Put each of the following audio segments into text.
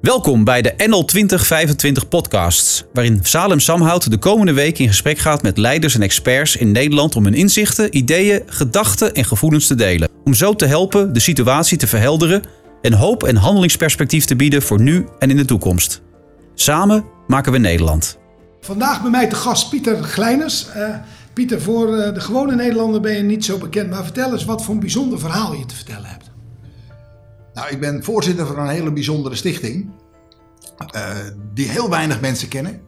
Welkom bij de NL 2025 podcasts, waarin Salem Samhout de komende week in gesprek gaat met leiders en experts in Nederland om hun inzichten, ideeën, gedachten en gevoelens te delen. Om zo te helpen de situatie te verhelderen en hoop en handelingsperspectief te bieden voor nu en in de toekomst. Samen maken we Nederland. Vandaag bij mij te gast Pieter Gleiners. Uh, Pieter, voor uh, de gewone Nederlander ben je niet zo bekend, maar vertel eens wat voor een bijzonder verhaal je te vertellen hebt. Nou, ik ben voorzitter van een hele bijzondere stichting. Uh, die heel weinig mensen kennen,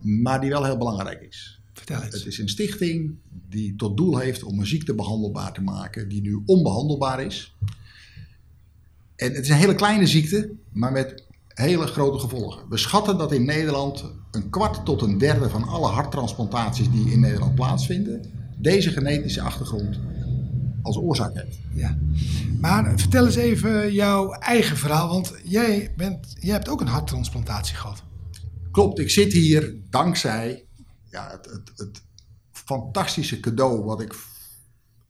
maar die wel heel belangrijk is. Vertel eens. Het is een stichting die tot doel heeft om een ziekte behandelbaar te maken die nu onbehandelbaar is. En het is een hele kleine ziekte, maar met hele grote gevolgen. We schatten dat in Nederland een kwart tot een derde van alle harttransplantaties die in Nederland plaatsvinden, deze genetische achtergrond als oorzaak heeft. Ja. Maar vertel eens even jouw eigen verhaal, want jij, bent, jij hebt ook een harttransplantatie gehad. Klopt, ik zit hier dankzij ja, het, het, het fantastische cadeau wat ik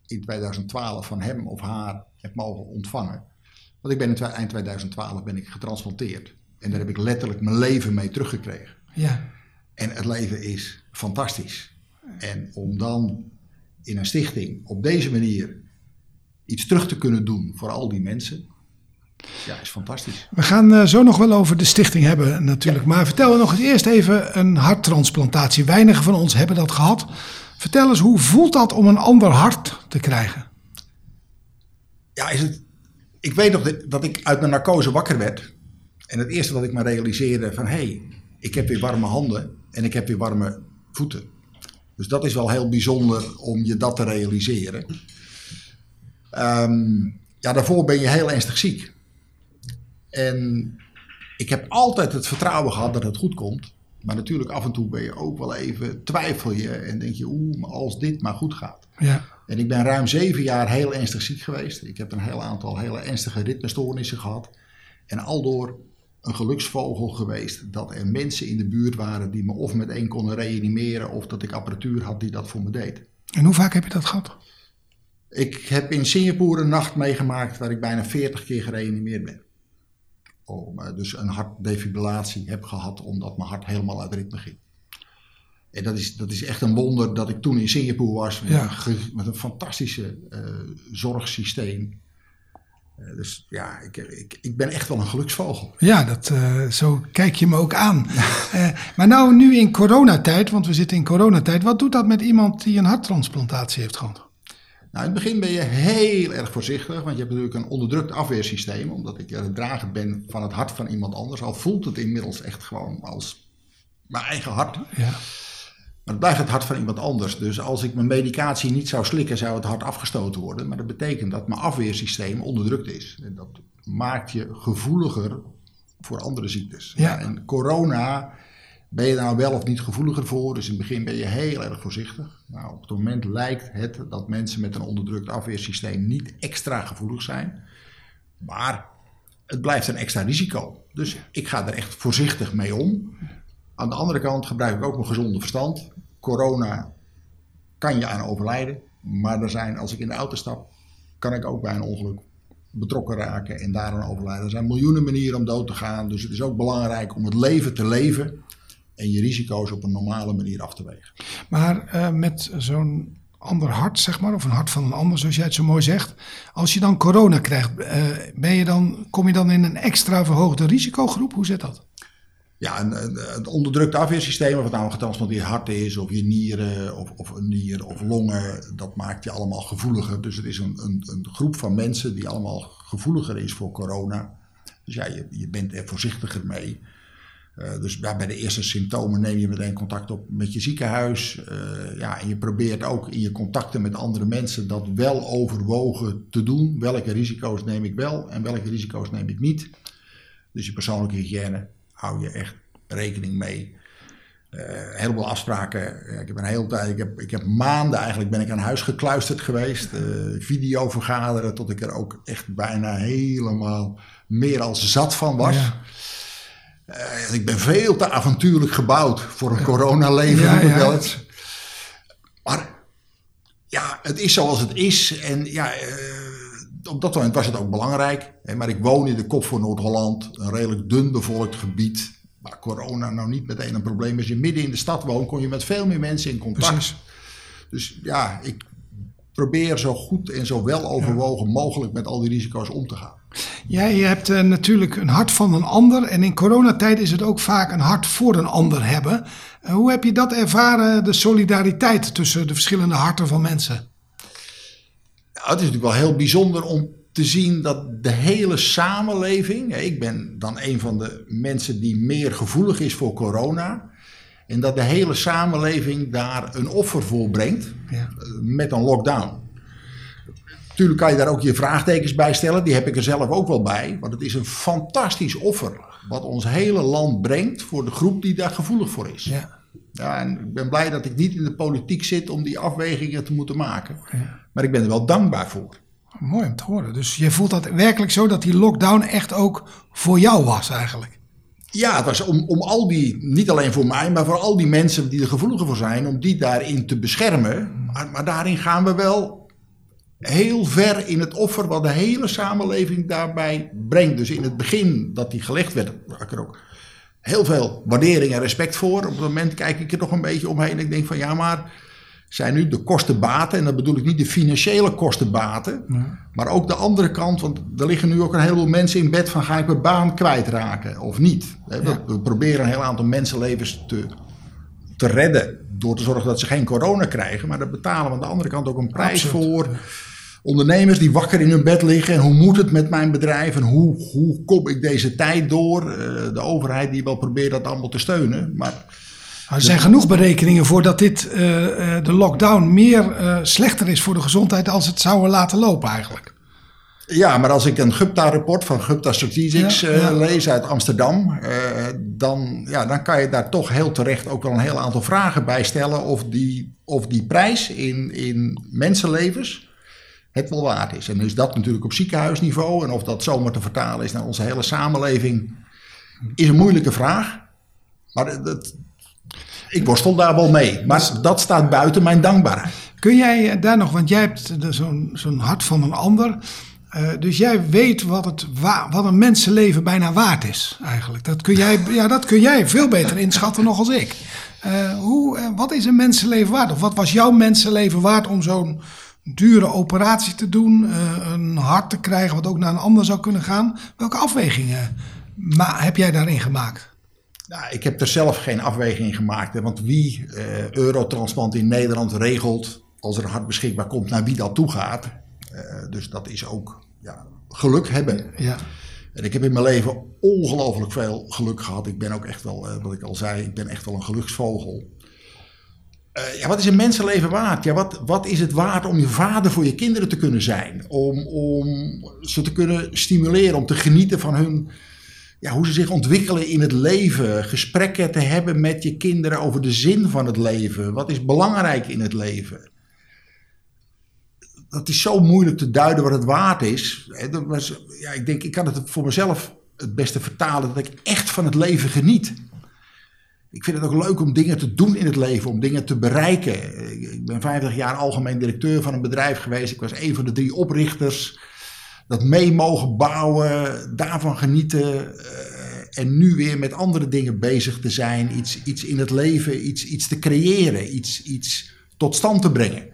in 2012 van hem of haar heb mogen ontvangen. Want ik ben in eind 2012 ben ik getransplanteerd. En daar heb ik letterlijk mijn leven mee teruggekregen. Ja. En het leven is fantastisch. En om dan in een stichting op deze manier iets terug te kunnen doen voor al die mensen. Ja, is fantastisch. We gaan uh, zo nog wel over de stichting hebben natuurlijk. Maar vertel nog eens eerst even een harttransplantatie. Weinigen van ons hebben dat gehad. Vertel eens, hoe voelt dat om een ander hart te krijgen? Ja, is het... ik weet nog dat ik uit mijn narcose wakker werd. En het eerste wat ik me realiseerde van... hé, hey, ik heb weer warme handen en ik heb weer warme voeten. Dus dat is wel heel bijzonder om je dat te realiseren. Um, ja, daarvoor ben je heel ernstig ziek. En ik heb altijd het vertrouwen gehad dat het goed komt. Maar natuurlijk af en toe ben je ook wel even, twijfel je en denk je, oeh, als dit maar goed gaat. Ja. En ik ben ruim zeven jaar heel ernstig ziek geweest. Ik heb een heel aantal hele ernstige ritmestoornissen gehad. En aldoor een geluksvogel geweest dat er mensen in de buurt waren die me of met één konden reanimeren of dat ik apparatuur had die dat voor me deed. En hoe vaak heb je dat gehad? Ik heb in Singapore een nacht meegemaakt waar ik bijna 40 keer gereanimeerd ben. Oh, dus een hartdefibrillatie heb gehad omdat mijn hart helemaal uit ritme ging. En dat is, dat is echt een wonder dat ik toen in Singapore was met, Ja. een, met een fantastische eh, zorgsysteem. Eh, dus ja, ik, ik, ik ben echt wel een geluksvogel. Ja, dat, eh, zo kijk je me ook aan. Eh, maar nou, nu in coronatijd, want we zitten in coronatijd. Wat doet dat met iemand die een harttransplantatie heeft gehad? Nou, in het begin ben je heel erg voorzichtig, want je hebt natuurlijk een onderdrukt afweersysteem, omdat ik de drager ben van het hart van iemand anders. Al voelt het inmiddels echt gewoon als mijn eigen hart. Ja. Maar het blijft het hart van iemand anders. Dus als ik mijn medicatie niet zou slikken, zou het hart afgestoten worden. Maar dat betekent dat mijn afweersysteem onderdrukt is. En dat maakt je gevoeliger voor andere ziektes. Ja. En corona ben je daar nou wel of niet gevoeliger voor. Dus in het begin ben je heel erg voorzichtig. Nou, op het moment lijkt het dat mensen met een onderdrukt afweersysteem niet extra gevoelig zijn. Maar het blijft een extra risico. Dus ik ga er echt voorzichtig mee om. Aan de andere kant gebruik ik ook mijn gezonde verstand. Corona kan je aan overlijden. Maar er zijn, als ik in de auto stap, kan ik ook bij een ongeluk betrokken raken en daaraan overlijden. Er zijn miljoenen manieren om dood te gaan. Dus het is ook belangrijk om het leven te leven en je risico's op een normale manier af te wegen. Maar eh, met zo'n ander hart, zeg maar, of een hart van een ander, zoals jij het zo mooi zegt. Als je dan corona krijgt, eh, ben je dan, kom je dan in een extra verhoogde risicogroep? Hoe zit dat? Ja, een, onderdrukte afweersysteem, of het nou een getransplanteerd hart is, of je nieren, of, of een nier, of longen, dat maakt je allemaal gevoeliger. Dus het is een, een, een groep van mensen die allemaal gevoeliger is voor corona. Dus ja, je, je bent er voorzichtiger mee. Uh, dus bij de eerste symptomen neem je meteen contact op met je ziekenhuis. Uh, ja, en je probeert ook in je contacten met andere mensen dat wel overwogen te doen. Welke risico's neem ik wel en welke risico's neem ik niet. Dus je persoonlijke hygiëne hou je echt rekening mee. Uh, een heleboel afspraken. ik heb een hele tijd, ik heb, ik heb maanden eigenlijk ben ik aan huis gekluisterd geweest. Uh, video vergaderen tot ik er ook echt bijna helemaal meer als zat van was. Ja. Uh, ik ben veel te avontuurlijk gebouwd voor een ja. coronaleven. Ja, ja. Wel eens. Maar ja, het is zoals het is. En ja, op dat moment was het ook belangrijk. Hè, maar ik woon in de kop van Noord-Holland, een redelijk dun bevolkt gebied. Waar corona nou niet meteen een probleem is. Als je midden in de stad woont, kom je met veel meer mensen in contact. Precies. Dus ja, ik probeer zo goed en zo wel overwogen mogelijk met al die risico's om te gaan. Jij hebt eh, natuurlijk een hart van een ander. En in coronatijd is het ook vaak een hart voor een ander hebben. Eh, hoe heb je dat ervaren, de solidariteit tussen de verschillende harten van mensen? Nou, het is natuurlijk wel heel bijzonder om te zien dat de hele samenleving. Ik ben dan een van de mensen die meer gevoelig is voor corona. En dat de hele samenleving daar een offer voor brengt Ja. eh, met een lockdown. Natuurlijk kan je daar ook je vraagtekens bij stellen. Die heb ik er zelf ook wel bij. Want het is een fantastisch offer. Wat ons hele land brengt voor de groep die daar gevoelig voor is. Ja. Ja, en ik ben blij dat ik niet in de politiek zit om die afwegingen te moeten maken. Maar ik ben er wel dankbaar voor. Mooi om te horen. Dus je voelt dat werkelijk zo dat die lockdown echt ook voor jou was eigenlijk. Ja, het was om, om al die, niet alleen voor mij, maar voor al die mensen die er gevoeliger voor zijn, om die daarin te beschermen. Maar, maar daarin gaan we wel heel ver in het offer wat de hele samenleving daarbij brengt. Dus in het begin dat die gelegd werd, ik er ook heel veel waardering en respect voor. Op het moment kijk ik er nog een beetje omheen en ik denk van ja, maar zijn nu de kostenbaten, en dan bedoel ik niet de financiële kostenbaten, maar ook de andere kant, want er liggen nu ook een heleboel mensen in bed van ga ik mijn baan kwijtraken of niet. We, we proberen een heel aantal mensenlevens te, te redden door te zorgen dat ze geen corona krijgen, maar daar betalen we aan de andere kant ook een prijs Absoluut. voor. Ondernemers die wakker in hun bed liggen en hoe moet het met mijn bedrijf en hoe, hoe kom ik deze tijd door? Eh, de overheid die wel probeert dat allemaal te steunen, maar Er zijn genoeg berekeningen voor dat dit, eh, eh, de lockdown, meer slechter is voor de gezondheid als het zouden laten lopen eigenlijk. Ja, maar als ik een Gupta-rapport van Gupta Ja, ja. lees uit Amsterdam, dan, ja, dan kan je daar toch heel terecht ook wel een heel aantal vragen bij stellen of die, of die prijs in, in mensenlevens het wel waard is. En is dat natuurlijk op ziekenhuisniveau en of dat zomaar te vertalen is naar onze hele samenleving, is een moeilijke vraag. Maar dat, ik worstel daar wel mee, maar dat staat buiten mijn dankbaarheid. Kun jij eh, daar nog, want jij hebt de- zo'n zo'n hart van een ander. eh, dus jij weet wat, het wa- wat een mensenleven bijna waard is, eigenlijk. Dat kun jij, ja, dat kun jij veel beter inschatten nog als ik. Eh, hoe, eh, wat is een mensenleven waard? Of wat was jouw mensenleven waard om zo'n dure operatie te doen? eh, een hart te krijgen wat ook naar een ander zou kunnen gaan? Welke afwegingen heb jij daarin gemaakt? Nou, ik heb er zelf geen afweging in gemaakt. Hè, want wie eh, Eurotransplant in Nederland regelt als er een hart beschikbaar komt naar wie dat toe gaat. Eh, dus dat is ook ja, geluk hebben. Ja, En ik heb in mijn leven ongelooflijk veel geluk gehad. Ik ben ook echt wel, wat ik al zei, ik ben echt wel een geluksvogel. Eh, ja, wat is een mensenleven waard? Ja, wat, wat is het waard om je vader voor je kinderen te kunnen zijn? Om, om ze te kunnen stimuleren, om te genieten van hun, ja, hoe ze zich ontwikkelen in het leven. Gesprekken te hebben met je kinderen over de zin van het leven. Wat is belangrijk in het leven? Dat is zo moeilijk te duiden wat het waard is. Dat was, ja, ik denk, ik kan het voor mezelf het beste vertalen dat ik echt van het leven geniet. Ik vind het ook leuk om dingen te doen in het leven, om dingen te bereiken. Ik- ben 50 jaar algemeen directeur van een bedrijf geweest. Ik was een van de drie oprichters. Dat mee mogen bouwen, daarvan genieten. eh, en nu weer met andere dingen bezig te zijn. Iets, iets in het leven, iets, iets te creëren, iets, iets tot stand te brengen.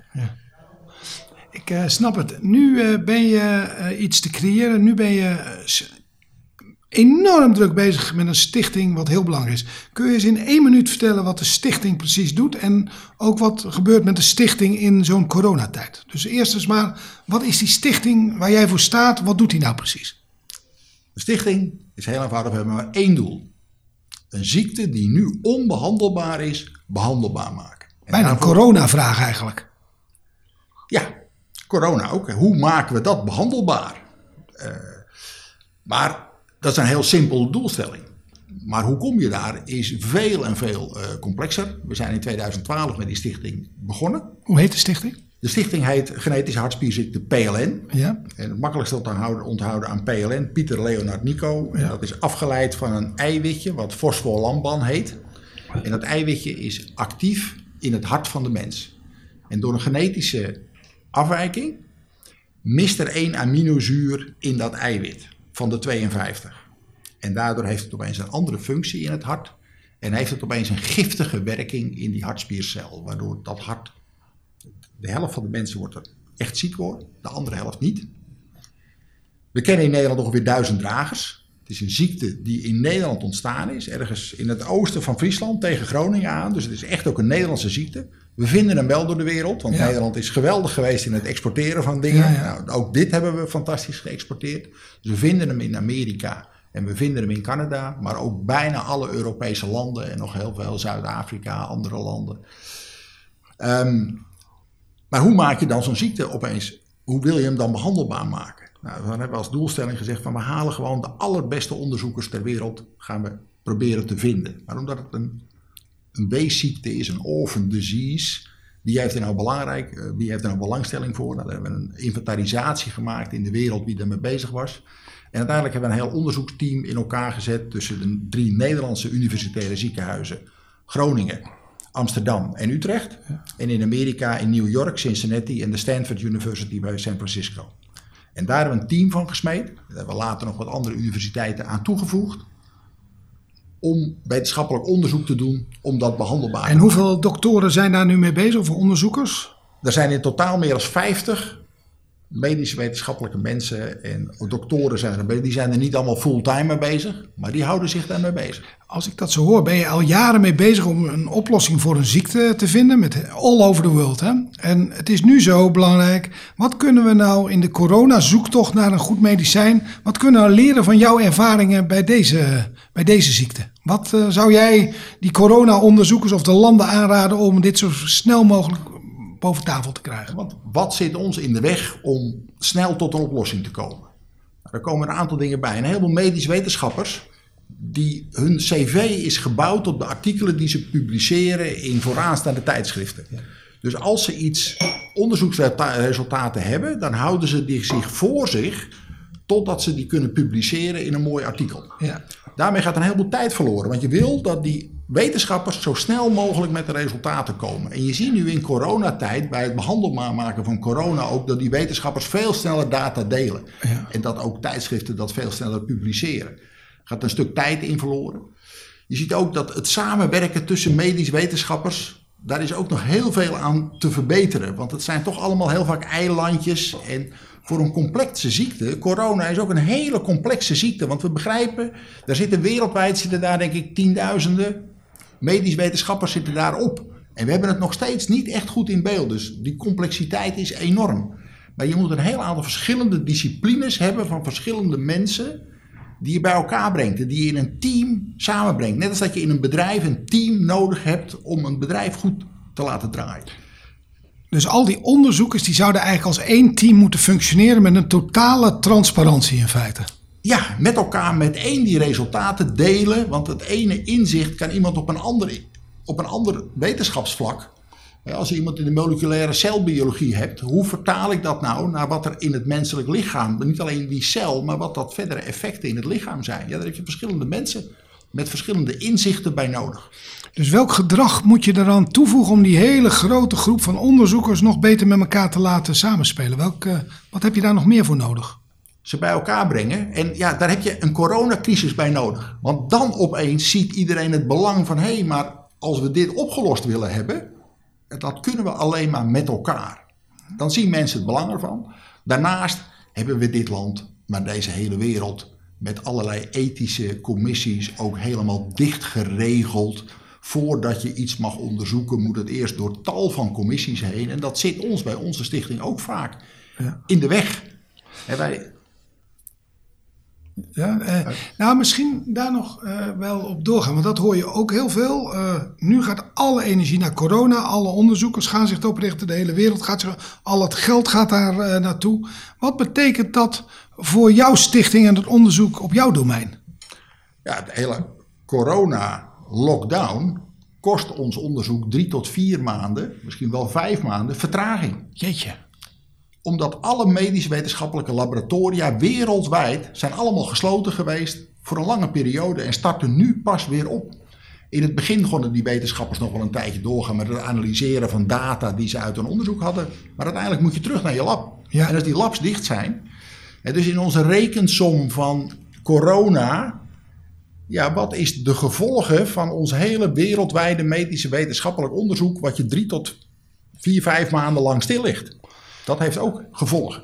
Ik eh, snap het. Nu eh, ben je iets te creëren. Nu ben je enorm druk bezig met een stichting, wat heel belangrijk is. Kun je eens in één minuut vertellen wat de stichting precies doet en ook wat gebeurt met de stichting in zo'n coronatijd? Dus eerst eens maar, wat is die stichting waar jij voor staat? Wat doet die nou precies? De stichting is heel eenvoudig, we hebben maar één doel. Een ziekte die nu onbehandelbaar is, behandelbaar maken. En Bijna een daarvoor- coronavraag eigenlijk. Ja, corona ook. Hoe maken we dat behandelbaar? Eh, maar dat is een heel simpele doelstelling. Maar hoe kom je daar is veel en veel eh, complexer. We zijn in 2012 met die stichting begonnen. Hoe heet de stichting? De stichting heet Genetische Hartspierziekte PLN. Ja. En het makkelijkste te onthouden, onthouden aan PLN, Pieter Leonard Nico. En dat is afgeleid van een eiwitje wat fosfolamban heet. En dat eiwitje is actief in het hart van de mens. En door een genetische afwijking mist er één aminozuur in dat eiwit van de 52. En daardoor heeft het opeens een andere functie in het hart. En heeft het opeens een giftige werking in die hartspiercel. Waardoor dat hart, de helft van de mensen wordt er echt ziek wordt, de andere helft niet. We kennen in Nederland ongeveer duizend dragers. Het is een ziekte die in Nederland ontstaan is, ergens in het oosten van Friesland tegen Groningen aan. Dus het is echt ook een Nederlandse ziekte. We vinden hem wel door de wereld, want Nederland is geweldig geweest in het exporteren van dingen. Nou, ook dit hebben we fantastisch geëxporteerd. Dus we vinden hem in Amerika en we vinden hem in Canada, maar ook bijna alle Europese landen en nog heel veel Zuid-Afrika, andere landen. Ehm, maar hoe maak je dan zo'n ziekte opeens, hoe wil je hem dan behandelbaar maken? Nou, dan hebben we als doelstelling gezegd van we halen gewoon de allerbeste onderzoekers ter wereld, gaan we proberen te vinden. Maar omdat het een, een weesziekte is, een orphan disease, wie heeft er nou belangrijk, eh, wie heeft er nou belangstelling voor? Nou, daar hebben we een inventarisatie gemaakt in de wereld wie ermee bezig was. En uiteindelijk hebben we een heel onderzoeksteam in elkaar gezet tussen de drie Nederlandse universitaire ziekenhuizen. Groningen, Amsterdam en Utrecht. En in Amerika in New York, Cincinnati en de Stanford University bij San Francisco. En daar hebben we een team van gesmeed. Daar hebben we later nog wat andere universiteiten aan toegevoegd. Om wetenschappelijk onderzoek te doen om dat behandelbaar te maken. En hoeveel doktoren zijn daar nu mee bezig, of onderzoekers? Er zijn in totaal meer dan 50 medische wetenschappelijke mensen en doktoren zijn er, die zijn er niet allemaal fulltime mee bezig, maar die houden zich daarmee bezig. Als ik dat zo hoor, ben je al jaren mee bezig om een oplossing voor een ziekte te vinden, met all over the world. Hè? En het is nu zo belangrijk, wat kunnen we nou in de corona-zoektocht naar een goed medicijn, wat kunnen we leren van jouw ervaringen bij deze, bij deze ziekte? Wat uh, zou jij die corona-onderzoekers of de landen aanraden om dit zo snel mogelijk boven tafel te krijgen. Want wat zit ons in de weg om snel tot een oplossing te komen? Nou, er komen een aantal dingen bij. Een heleboel medisch wetenschappers, die, hun cv is gebouwd op de artikelen die ze publiceren in vooraanstaande tijdschriften. Dus als ze iets onderzoeksresultaten hebben, dan houden ze die zich voor zich totdat ze die kunnen publiceren in een mooi artikel. Ja. Daarmee gaat een heleboel tijd verloren, want je wil dat die wetenschappers zo snel mogelijk met de resultaten komen. En je ziet nu in coronatijd, bij het behandelbaar maken van corona ook, dat die wetenschappers veel sneller data delen. En dat ook tijdschriften dat veel sneller publiceren. Er gaat een stuk tijd in verloren. Je ziet ook dat het samenwerken tussen medisch wetenschappers, daar is ook nog heel veel aan te verbeteren. Want het zijn toch allemaal heel vaak eilandjes en voor een complexe ziekte. Corona is ook een hele complexe ziekte. Want we begrijpen, daar zitten wereldwijd zitten daar denk ik tienduizenden Medisch wetenschappers zitten daarop. En we hebben het nog steeds niet echt goed in beeld. Dus die complexiteit is enorm. Maar je moet een heel aantal verschillende disciplines hebben van verschillende mensen die je bij elkaar brengt en die je in een team samenbrengt. Net als dat je in een bedrijf een team nodig hebt om een bedrijf goed te laten draaien. Dus al die onderzoekers die zouden eigenlijk als één team moeten functioneren met een totale transparantie in feite ja, met elkaar met één die resultaten delen. Want het ene inzicht kan iemand op een ander, op een ander wetenschapsvlak. Als je iemand in de moleculaire celbiologie hebt, hoe vertaal ik dat nou naar wat er in het menselijk lichaam, niet alleen die cel, maar wat dat verdere effecten in het lichaam zijn? Ja, daar heb je verschillende mensen met verschillende inzichten bij nodig. Dus welk gedrag moet je eraan toevoegen om die hele grote groep van onderzoekers nog beter met elkaar te laten samenspelen? Welk, uh, wat heb je daar nog meer voor nodig? ze bij elkaar brengen. En ja, daar heb je een coronacrisis bij nodig. Want dan opeens ziet iedereen het belang van... hé, hey, maar als we dit opgelost willen hebben... dat kunnen we alleen maar met elkaar. Dan zien mensen het belang ervan. Daarnaast hebben we dit land, maar deze hele wereld... met allerlei ethische commissies ook helemaal dicht geregeld... Voordat je iets mag onderzoeken, moet het eerst door tal van commissies heen. En dat zit ons bij onze stichting ook vaak ja. in de weg. En wij, ja, eh, nou, misschien daar nog eh, wel op doorgaan, want dat hoor je ook heel veel. Uh, nu gaat alle energie naar corona, alle onderzoekers gaan zich erop richten, de hele wereld gaat zich, al het geld gaat daar uh, naartoe. Wat betekent dat voor jouw stichting en het onderzoek op jouw domein? Ja, het hele corona-lockdown kost ons onderzoek drie tot vier maanden, misschien wel vijf maanden, vertraging. Jeetje omdat alle medisch wetenschappelijke laboratoria wereldwijd zijn allemaal gesloten geweest voor een lange periode en starten nu pas weer op. In het begin konden die wetenschappers nog wel een tijdje doorgaan met het analyseren van data die ze uit een onderzoek hadden. Maar uiteindelijk moet je terug naar je lab. Ja. En als die labs dicht zijn. En dus in onze rekensom van corona. Ja, wat is de gevolgen van ons hele wereldwijde medische wetenschappelijk onderzoek. wat je drie tot vier, vijf maanden lang stil ligt? Dat heeft ook gevolgen.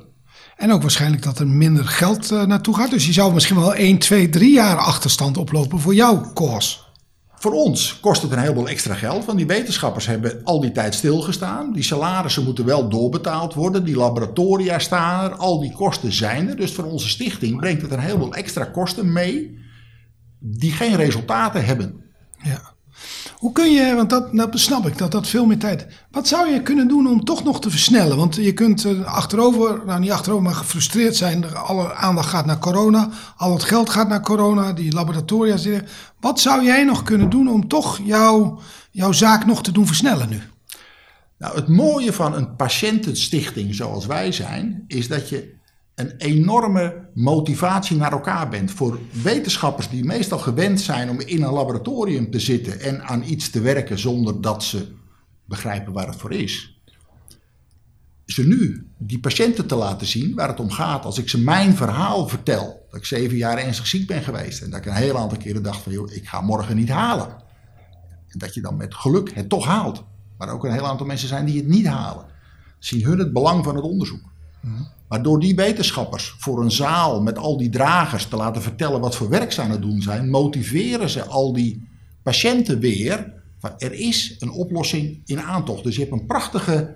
En ook waarschijnlijk dat er minder geld uh, naartoe gaat. Dus je zou misschien wel 1, 2, 3 jaar achterstand oplopen voor jouw koers. Voor ons kost het een heleboel extra geld, want die wetenschappers hebben al die tijd stilgestaan. Die salarissen moeten wel doorbetaald worden, die laboratoria staan er, al die kosten zijn er. Dus voor onze stichting brengt het een heleboel extra kosten mee die geen resultaten hebben. Ja. Hoe kun je, want dat, dat snap ik, dat dat veel meer tijd. Wat zou je kunnen doen om toch nog te versnellen? Want je kunt achterover, nou niet achterover, maar gefrustreerd zijn. Alle aandacht gaat naar corona, al het geld gaat naar corona, die laboratoria zitten. Wat zou jij nog kunnen doen om toch jouw, jouw zaak nog te doen versnellen nu? Nou, het mooie van een patiëntenstichting zoals wij zijn, is dat je een enorme motivatie naar elkaar bent. Voor wetenschappers die meestal gewend zijn om in een laboratorium te zitten en aan iets te werken zonder dat ze begrijpen waar het voor is. Ze nu die patiënten te laten zien waar het om gaat. Als ik ze mijn verhaal vertel, dat ik zeven jaar ernstig ziek ben geweest en dat ik een heel aantal keren dacht van joh, ik ga morgen niet halen. En dat je dan met geluk het toch haalt. Maar ook een heel aantal mensen zijn die het niet halen. Zien hun het belang van het onderzoek. Maar door die wetenschappers voor een zaal met al die dragers te laten vertellen wat voor werk ze aan het doen zijn, motiveren ze al die patiënten weer. Van er is een oplossing in aantocht. Dus je hebt een prachtige.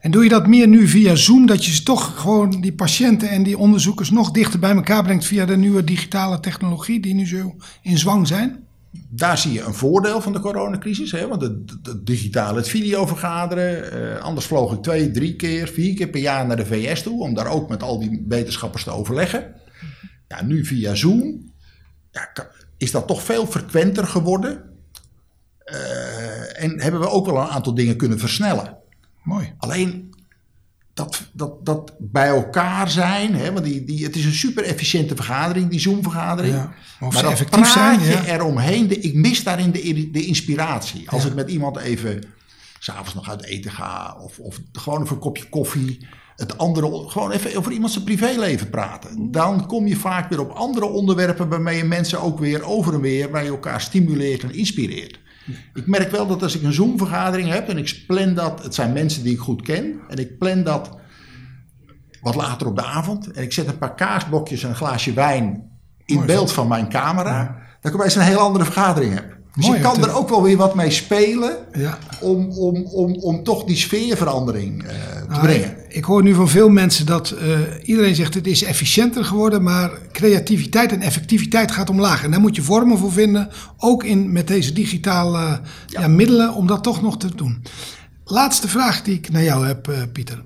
En doe je dat meer nu via Zoom, dat je ze toch gewoon die patiënten en die onderzoekers nog dichter bij elkaar brengt via de nieuwe digitale technologie die nu zo in zwang zijn? Daar zie je een voordeel van de coronacrisis. Hè? Want het, het digitale, het videovergaderen. Uh, anders vloog ik twee, drie keer, vier keer per jaar naar de VS toe. Om daar ook met al die wetenschappers te overleggen. Ja, nu via Zoom ja, is dat toch veel frequenter geworden. Uh, en hebben we ook wel een aantal dingen kunnen versnellen. Mooi. Alleen dat, dat, dat bij elkaar zijn. Hè, want die, die, het is een super efficiënte vergadering, die Zoom-vergadering. Ja, maar ze effectief zijn. Ja. eromheen, de, ik mis daarin de, de inspiratie. Als ja. ik met iemand even s'avonds nog uit eten ga, of, of gewoon even een kopje koffie. Het andere, gewoon even over iemand zijn privéleven praten. Dan kom je vaak weer op andere onderwerpen waarmee je mensen ook weer over en weer, waar je elkaar stimuleert en inspireert. Ik merk wel dat als ik een Zoom-vergadering heb en ik plan dat, het zijn mensen die ik goed ken, en ik plan dat wat later op de avond, en ik zet een paar kaasblokjes en een glaasje wijn in Mooi, beeld van mijn camera, ja. dan ik opeens een heel andere vergadering heb. Dus Mooi, ik kan er ook wel weer wat mee spelen ja. om, om, om, om toch die sfeerverandering uh, te nou, brengen. Ik hoor nu van veel mensen dat uh, iedereen zegt het is efficiënter geworden, maar creativiteit en effectiviteit gaat omlaag. En daar moet je vormen voor vinden, ook in, met deze digitale uh, ja. Ja, middelen, om dat toch nog te doen. Laatste vraag die ik naar jou heb, Pieter.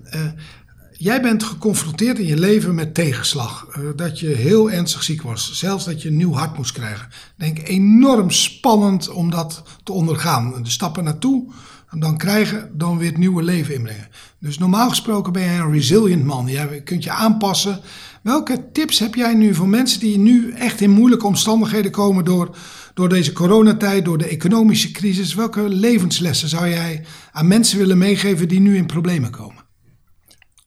Jij bent geconfronteerd in je leven met tegenslag. Uh, dat je heel ernstig ziek was. Zelfs dat je een nieuw hart moest krijgen. Denk enorm spannend om dat te ondergaan. De stappen naartoe, dan krijgen, dan weer het nieuwe leven inbrengen. Dus normaal gesproken ben jij een resilient man. Je kunt je aanpassen. Welke tips heb jij nu voor mensen die nu echt in moeilijke omstandigheden komen door, door deze coronatijd, door de economische crisis? Welke levenslessen zou jij aan mensen willen meegeven die nu in problemen komen?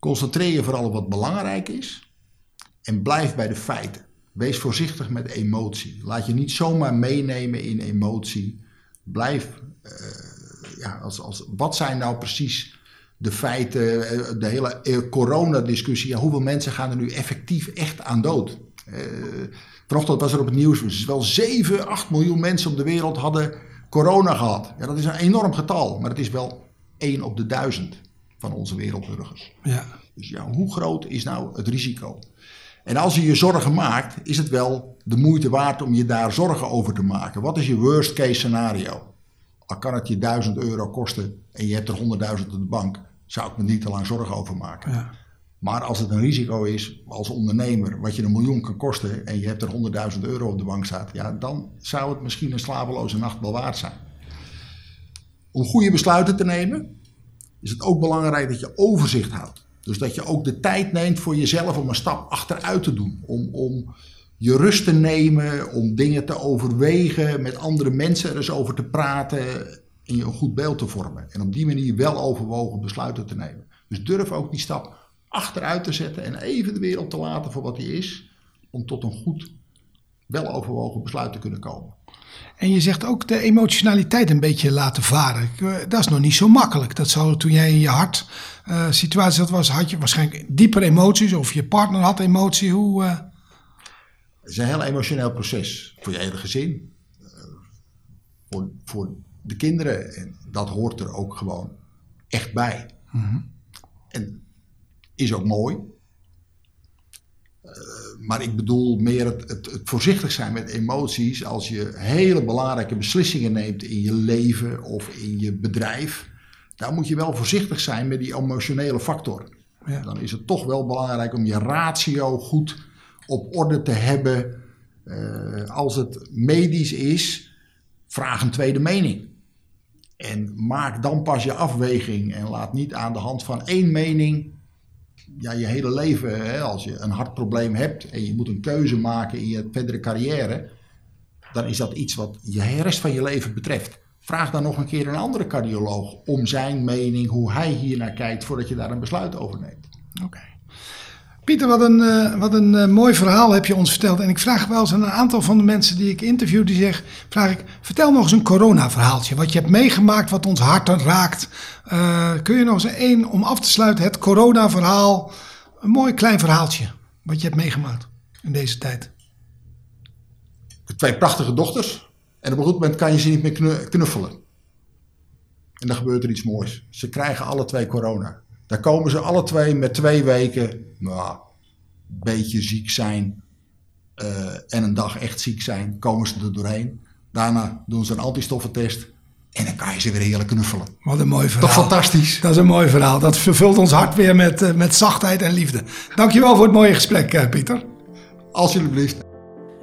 Concentreer je vooral op wat belangrijk is en blijf bij de feiten. Wees voorzichtig met emotie. Laat je niet zomaar meenemen in emotie. Blijf, uh, ja, als, als, wat zijn nou precies de feiten, de hele coronadiscussie. Ja, hoeveel mensen gaan er nu effectief echt aan dood? Uh, vanochtend was er op het nieuws, dus wel 7, 8 miljoen mensen op de wereld hadden corona gehad. Ja, dat is een enorm getal, maar het is wel 1 op de duizend van onze wereldburgers. Ja. Dus ja, hoe groot is nou het risico? En als je je zorgen maakt, is het wel de moeite waard om je daar zorgen over te maken. Wat is je worst case scenario? Al kan het je 1000 euro kosten en je hebt er 100.000 op de bank, zou ik me niet te lang zorgen over maken. Ja. Maar als het een risico is als ondernemer, wat je een miljoen kan kosten en je hebt er 100.000 euro op de bank staat, ja, dan zou het misschien een slapeloze nacht wel waard zijn. Om goede besluiten te nemen, is het ook belangrijk dat je overzicht houdt. Dus dat je ook de tijd neemt voor jezelf om een stap achteruit te doen. Om, om je rust te nemen, om dingen te overwegen, met andere mensen er eens over te praten en je een goed beeld te vormen. En op die manier wel overwogen besluiten te nemen. Dus durf ook die stap achteruit te zetten en even de wereld te laten voor wat die is, om tot een goed, wel overwogen besluit te kunnen komen. En je zegt ook de emotionaliteit een beetje laten varen. Eh, dat is nog niet zo makkelijk. Dat zou toen jij in je hart uh, situatie zat was, had je waarschijnlijk dieper emoties of je partner had emotie. Hoe, uh... Het is een heel emotioneel proces voor je hele gezin, voor, voor de kinderen. En dat hoort er ook gewoon echt bij. Mm En is ook mooi. Maar ik bedoel meer het, het, het, voorzichtig zijn met emoties als je hele belangrijke beslissingen neemt in je leven of in je bedrijf daar moet je wel voorzichtig zijn met die emotionele factor. Ja. Dan is het toch wel belangrijk om je ratio goed op orde te hebben. Uh, als het medisch is, vraag een tweede mening. En maak dan pas je afweging en laat niet aan de hand van één mening ja, je hele leven, hè, als je een hartprobleem hebt en je moet een keuze maken in je verdere carrière, dan is dat iets wat je rest van je leven betreft. Vraag dan nog een keer een andere cardioloog om zijn mening, hoe hij hier naar kijkt, voordat je daar een besluit over neemt. Oké. Pieter, wat een, uh, wat een uh, mooi verhaal heb je ons verteld. En ik vraag wel eens aan een aantal van de mensen die ik interview, die zeg, vraag ik, vertel nog eens een corona-verhaaltje. Wat je hebt meegemaakt, wat ons hart raakt. Uh, kun je nog eens één, om af te sluiten, het corona-verhaal. Een mooi klein verhaaltje, wat je hebt meegemaakt in deze tijd. Twee prachtige dochters. En op een goed moment kan je ze niet meer knuffelen. En dan gebeurt er iets moois. Ze krijgen alle twee corona. Daar komen ze alle twee met twee weken, nou, een beetje ziek zijn uh, en een dag echt ziek zijn, komen ze er doorheen. Daarna doen ze een antistoffentest en dan kan je ze weer heerlijk knuffelen. Wat een mooi verhaal. Toch fantastisch? Dat is een mooi verhaal. Dat vervult ons hart weer met, uh, met zachtheid en liefde. Dankjewel voor het mooie gesprek, uh, Pieter. Alsjeblieft.